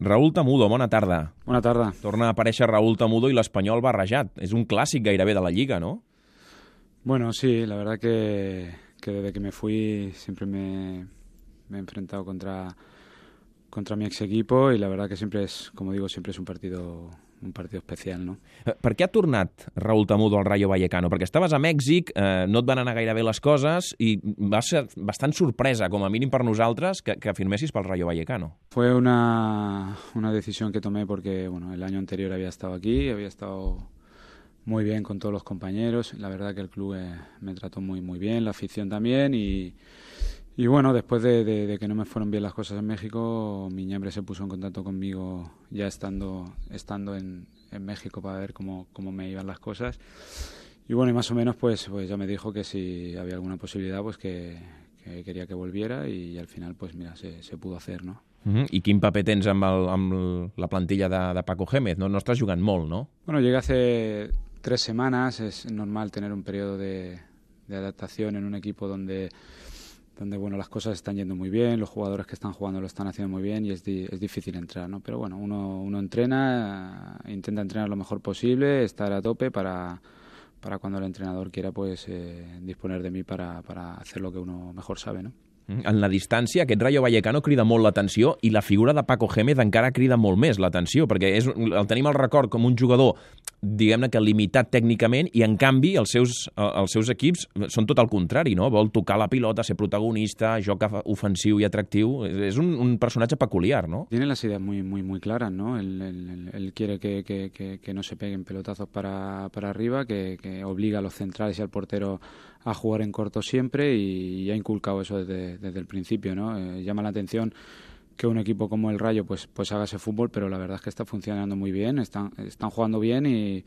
Raúl Tamudo, bona tarda. Bona tarda. Torna a aparèixer Raúl Tamudo i l'Espanyol barrejat. És un clàssic gairebé de la Lliga, ¿no? Bueno, sí, la verdad que, que desde que me fui siempre me, me he enfrentado contra, contra mi ex equipo y la verdad que siempre es, como digo, siempre es un partido un partido especial, no? Eh, Per què ha tornat Raúl Tamudo al Rayo Vallecano? Perquè estaves a Mèxic, eh, no et van anar gaire bé les coses i va ser bastant sorpresa, com a mínim per nosaltres, que, que firmessis pel Rayo Vallecano. Fue una, una decisión que tomé porque, bueno, el año anterior había estado aquí, había estado muy bien con todos los compañeros. La verdad que el club eh, me trató muy, muy bien, la afición también y, y bueno, después de, de, de, que no me fueron bien las cosas en México, Miñambre se puso en contacto conmigo ya estando, estando en, en México para ver cómo, cómo me iban las cosas. Y bueno, y más o menos pues, pues ya me dijo que si había alguna posibilidad pues que, que quería que volviera y, al final pues mira, se, se pudo hacer, ¿no? Uh -huh. I quin paper tens amb, el, amb la plantilla de, de Paco Gémez? No, no estàs jugant molt, no? Bueno, llegué hace tres semanas, es normal tener un periodo de, de adaptación en un equipo donde donde bueno las cosas están yendo muy bien, los jugadores que están jugando lo están haciendo muy bien y es, di es difícil entrar, ¿no? Pero bueno, uno, uno entrena, intenta entrenar lo mejor posible, estar a tope para, para cuando el entrenador quiera pues eh, disponer de mí para, para hacer lo que uno mejor sabe, ¿no? En la distància, aquest Rayo Vallecano crida molt l'atenció i la figura de Paco Gémez encara crida molt més l'atenció, perquè és, el tenim al record com un jugador, diguem-ne que limitat tècnicament, i en canvi els seus, els seus equips són tot el contrari, no? Vol tocar la pilota, ser protagonista, joc ofensiu i atractiu. És un, un personatge peculiar, ¿no? Tiene las ideas muy, muy, muy claras, ¿no? Él, él, él quiere que, que, que, que, no se peguen pelotazos para, para arriba, que, que obliga a los centrales y al portero a jugar en corto siempre y, y ha inculcado eso desde, desde el principio, ¿no? Eh, llama la atención que un equipo como el Rayo pues, pues haga ese fútbol, pero la verdad es que está funcionando muy bien, están, están jugando bien y,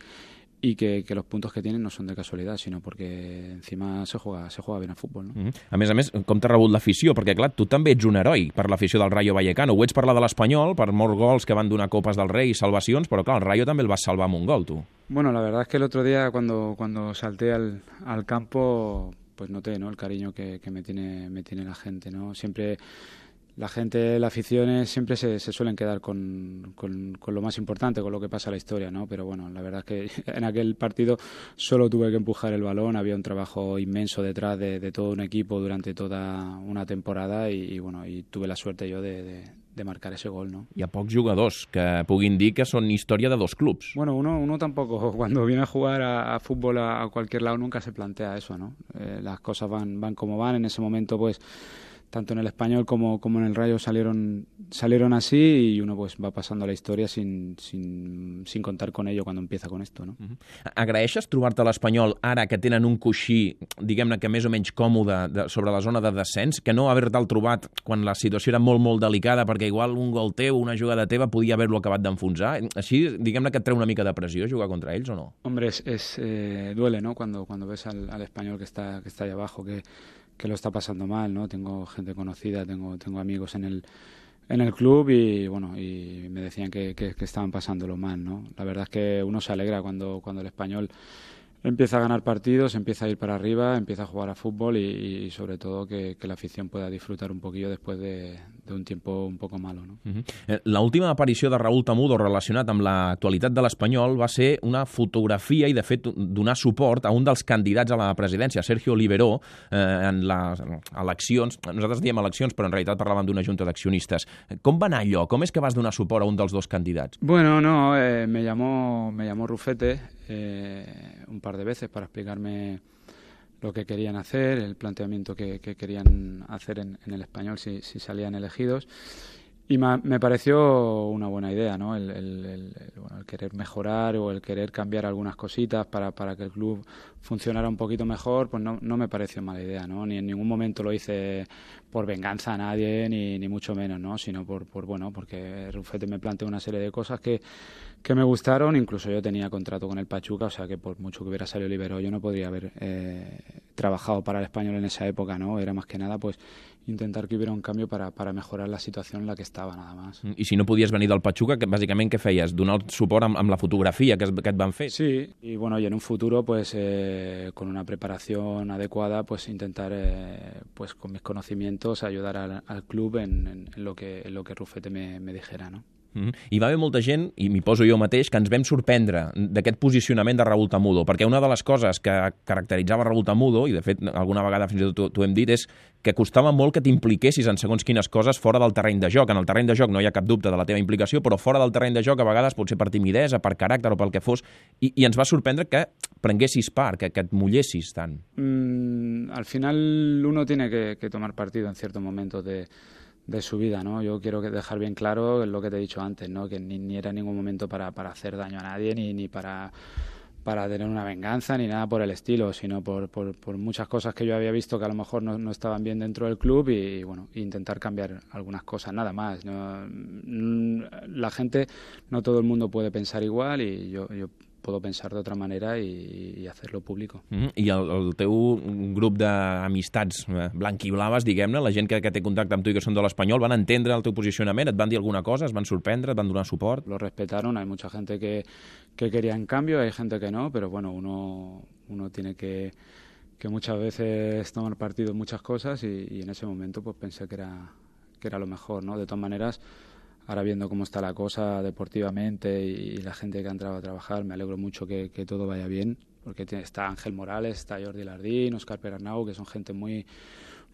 y que, que, los puntos que tienen no son de casualidad, sinó perquè encima se juega, se juega bien al futbol. No? Mm -hmm. A més a més, com t'ha rebut l'afició? Perquè, clar, tu també ets un heroi per l'afició del Rayo Vallecano. Ho ets per la de l'Espanyol, per molts gols que van donar copes del rei i salvacions, però, clar, el Rayo també el vas salvar amb un gol, tu. Bueno, la verdad es que el otro día cuando, cuando salté al, al campo pues noté ¿no? el cariño que, que me, tiene, me tiene la gente. ¿no? Siempre la gente, las aficiones siempre se, se suelen quedar con, con, con, lo más importante, con lo que pasa en la historia, ¿no? Pero bueno, la verdad es que en aquel partido solo tuve que empujar el balón, había un trabajo inmenso detrás de, de todo un equipo durante toda una temporada y, y, bueno, y tuve la suerte yo de, de, de marcar ese gol, ¿no? Hi ha pocs jugadors que puguin dir que són història de dos clubs. Bueno, uno, uno tampoco, cuando viene a jugar a, a fútbol a, a, cualquier lado nunca se plantea eso, ¿no? Eh, las cosas van, van como van, en ese momento pues tanto en el español como, como en el Rayo salieron, salieron así y uno pues va pasando la historia sin, sin, sin contar con ello cuando empieza con esto. No? Uh -huh. Agraeixes trobar-te a l'Espanyol ara que tenen un coixí, diguem-ne que més o menys còmode de, sobre la zona de descens, que no haver-te'l trobat quan la situació era molt, molt delicada perquè igual un gol teu, una jugada teva podia haver-lo acabat d'enfonsar. Així, diguem-ne que et treu una mica de pressió jugar contra ells o no? Hombre, es, es eh, duele, ¿no? Cuando, cuando ves al, al español que está, que está ahí abajo, que que lo está pasando mal, ¿no? Tengo gente conocida, tengo, tengo amigos en el, en el club y bueno, y me decían que, que, que, estaban pasándolo mal, ¿no? La verdad es que uno se alegra cuando, cuando el español empieza a ganar partidos, empieza a ir para arriba, empieza a jugar a fútbol y, y sobre todo que, que, la afición pueda disfrutar un poquillo después de, de un tiempo un poco malo. No? Uh -huh. L'última aparició de Raúl Tamudo relacionat amb l'actualitat de l'Espanyol va ser una fotografia i, de fet, donar suport a un dels candidats a la presidència, Sergio Liberó, eh, en les eleccions. Nosaltres diem eleccions, però en realitat parlàvem d'una junta d'accionistes. Com va anar allò? Com és que vas donar suport a un dels dos candidats? Bueno, no, eh, me, llamó, me llamó Rufete eh, un par de veces para explicarme lo que querían hacer, el planteamiento que, que querían hacer en, el español si, salían elegidos. Y me, pareció una buena idea, ¿no? El, querer mejorar o el querer cambiar algunas cositas para, para que el club funcionara un poquito mejor, pues no, no, me pareció mala idea, ¿no? Ni en ningún momento lo hice por venganza a nadie, ni, ni mucho menos, ¿no? Sino por, por, bueno, porque Rufete me planteó una serie de cosas que, que me gustaron, incluso yo tenía contrato con el Pachuca, o sea que por mucho que hubiera salido libero, yo no podría haber eh, trabajado para el español en esa época, ¿no? Era más que nada, pues, intentar que hubiera un cambio para, para mejorar la situación en la que estaba, nada más. I si no podies venir del Pachuca, que bàsicament què feies? Donar suport amb, amb la fotografia que, es, que et van fer? Sí, y bueno, y en un futuro, pues, eh, con una preparación adecuada, pues, intentar, eh, pues, con mis conocimientos, ayudar al, al club en, en, en, lo que, en lo que Rufete me, me dijera, ¿no? Mm -hmm. Hi va haver molta gent, i m'hi poso jo mateix, que ens vam sorprendre d'aquest posicionament de Raúl Tamudo, perquè una de les coses que caracteritzava Raúl Tamudo, i de fet alguna vegada fins i tot t'ho hem dit, és que costava molt que t'impliquessis en segons quines coses fora del terreny de joc. En el terreny de joc no hi ha cap dubte de la teva implicació, però fora del terreny de joc a vegades pot ser per timidesa, per caràcter o pel que fos, i, i ens va sorprendre que prenguessis part, que, que et mullessis tant. Mm, al final uno tiene que, que tomar partido en ciertos momentos de de su vida, ¿no? Yo quiero dejar bien claro lo que te he dicho antes, ¿no? Que ni, ni era ningún momento para, para, hacer daño a nadie, ni, ni para, para tener una venganza, ni nada por el estilo, sino por, por, por, muchas cosas que yo había visto que a lo mejor no, no estaban bien dentro del club y, bueno, intentar cambiar algunas cosas, nada más. ¿no? La gente, no todo el mundo puede pensar igual y yo, yo puedo pensar de otra manera i, i hacerlo público. Mm -hmm. I el, el teu grup d'amistats eh, blanquiblaves, diguem-ne, la gent que, que té contacte amb tu i que són de l'Espanyol, van entendre el teu posicionament? Et van dir alguna cosa? Es van sorprendre? Et van donar suport? Lo respetaron. Hay mucha gente que, que quería en cambio, hay gente que no, pero bueno, uno, uno tiene que que muchas veces tomar partido en muchas cosas y, y en ese momento pues pensé que era, que era lo mejor, ¿no? De todas maneras, ahora viendo cómo está la cosa deportivamente y, la gente que ha entrado a trabajar, me alegro mucho que, que todo vaya bien, porque está Ángel Morales, está Jordi Lardín, Oscar Perarnau, que son gente muy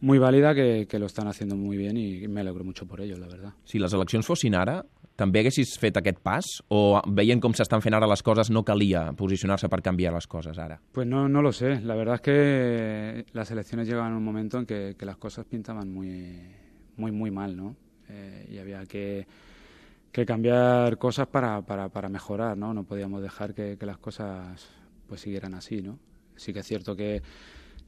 muy válida que, que lo están haciendo muy bien y me alegro mucho por ello, la verdad. Si les eleccions fossin ara, també haguessis fet aquest pas? O veient com s'estan fent ara les coses no calia posicionar-se per canviar les coses ara? Pues no, no lo sé. La verdad es que las elecciones llegaban en un momento en que, que las cosas pintaban muy, muy, muy mal, ¿no? Eh, y había que que cambiar cosas para, para, para mejorar, ¿no? No podíamos dejar que, que, las cosas pues siguieran así, ¿no? Sí que es cierto que,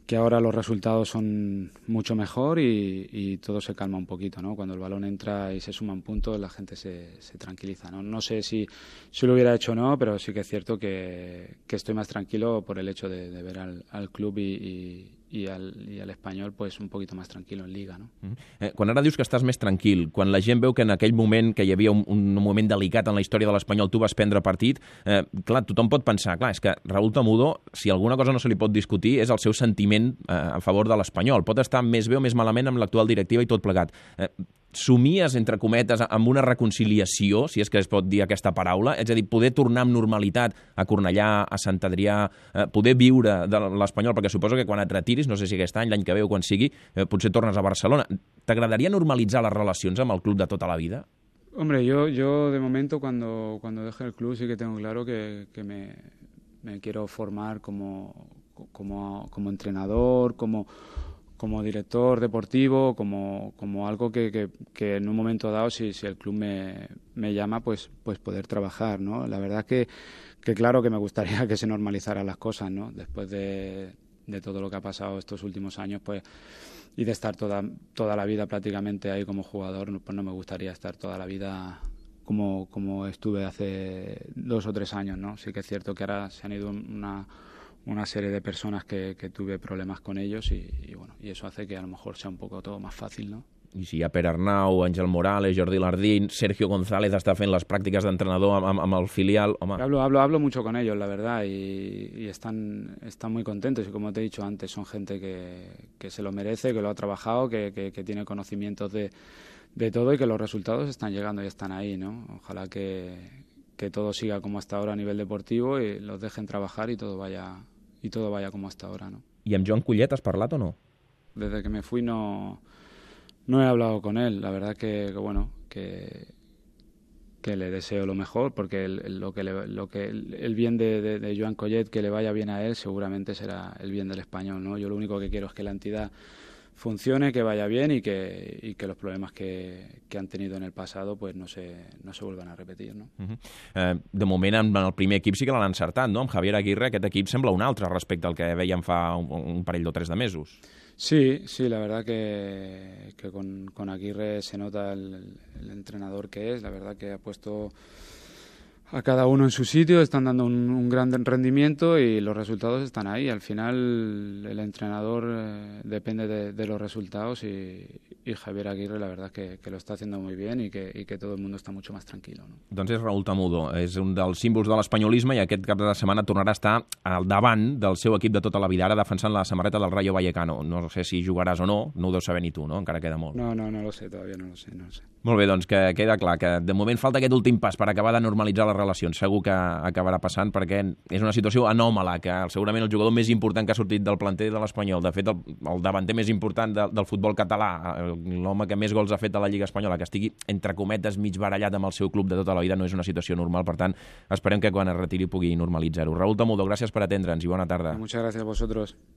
que ahora los resultados son mucho mejor y, y, todo se calma un poquito, ¿no? Cuando el balón entra y se suman puntos, la gente se, se tranquiliza, ¿no? No sé si, si lo hubiera hecho o no, pero sí que es cierto que, que estoy más tranquilo por el hecho de, de ver al, al club y, y i el, i l'Espanyol pues, un poquito más tranquilo en Liga. No? Mm -hmm. eh, quan ara dius que estàs més tranquil, quan la gent veu que en aquell moment que hi havia un, un moment delicat en la història de l'Espanyol tu vas prendre partit, eh, clar, tothom pot pensar, clar, és que Raúl Tamudo, si alguna cosa no se li pot discutir, és el seu sentiment eh, a favor de l'Espanyol. Pot estar més bé o més malament amb l'actual directiva i tot plegat. Eh, somies, entre cometes, amb una reconciliació, si és que es pot dir aquesta paraula, és a dir, poder tornar amb normalitat a Cornellà, a Sant Adrià, eh, poder viure de l'Espanyol, perquè suposo que quan et retiris, no sé si aquest any, l'any que ve o quan sigui, eh, potser tornes a Barcelona. T'agradaria normalitzar les relacions amb el club de tota la vida? Hombre, yo, yo de momento cuando, cuando deje el club sí que tengo claro que, que me, me quiero formar como, como, como entrenador, como como director deportivo, como, como algo que, que, que, en un momento dado, si, si el club me, me, llama, pues, pues poder trabajar, ¿no? La verdad que, que claro que me gustaría que se normalizaran las cosas, ¿no? Después de, de todo lo que ha pasado estos últimos años, pues y de estar toda, toda la vida prácticamente ahí como jugador, pues no me gustaría estar toda la vida como, como estuve hace dos o tres años, ¿no? Sí que es cierto que ahora se han ido una una serie de personas que, que tuve problemas con ellos y, y, bueno, y eso hace que a lo mejor sea un poco todo más fácil, ¿no? I si hi ha Pere Arnau, Àngel Morales, Jordi Lardín, Sergio González està fent les pràctiques d'entrenador amb, amb, el filial, home... Hablo, hablo, hablo mucho con ellos, la verdad, y, y están, están muy contentos y como te he dicho antes, son gente que, que se lo merece, que lo ha trabajado, que, que, que tiene conocimientos de, de todo y que los resultados están llegando y están ahí, ¿no? Ojalá que, que todo siga como hasta ahora a nivel deportivo y los dejen trabajar y todo vaya y todo vaya como hasta ahora, ¿no? ¿Y amb Joan Collet has parlat o no? Desde que me fui no, no he hablado con él. La verdad que, que bueno, que, que le deseo lo mejor porque el, lo que le, lo que el, el bien de, de, de, Joan Collet que le vaya bien a él seguramente será el bien del español no yo lo único que quiero es que la entidad funcione, que vaya bien y que, y que los problemas que, que han tenido en el pasado pues no se, no se vuelvan a repetir. No? Uh -huh. eh, de moment, en el primer equip sí que l'han encertat, no? Amb Javier Aguirre aquest equip sembla un altre respecte al que veiem fa un, un parell o tres de mesos. Sí, sí, la verdad que, que con, con Aguirre se nota el, el entrenador que es, la verdad que ha puesto a cada uno en su sitio, están dando un, un, gran rendimiento y los resultados están ahí. Al final el entrenador eh, depende de, de, los resultados y, y, Javier Aguirre la verdad que, que lo está haciendo muy bien y que, y que todo el mundo está mucho más tranquilo. No? Doncs és Raúl Tamudo, és un dels símbols de l'espanyolisme i aquest cap de setmana tornarà a estar al davant del seu equip de tota la vida, ara defensant la samarreta del Rayo Vallecano. No sé si jugaràs o no, no ho deus saber ni tu, no? Encara queda molt. No, no, no lo sé, todavía no lo sé, no lo sé. Molt bé, doncs que queda clar que de moment falta aquest últim pas per acabar de normalitzar les relacions. Segur que acabarà passant perquè és una situació anòmala, que segurament el jugador més important que ha sortit del planter de l'Espanyol, de fet el, el davanter més important de, del futbol català, l'home que més gols ha fet a la Lliga Espanyola, que estigui entre cometes mig barallat amb el seu club de tota la vida, no és una situació normal, per tant esperem que quan es retiri pugui normalitzar-ho. Raúl Tamudo, gràcies per atendre'ns i bona tarda. Muchas gracias a vosotros.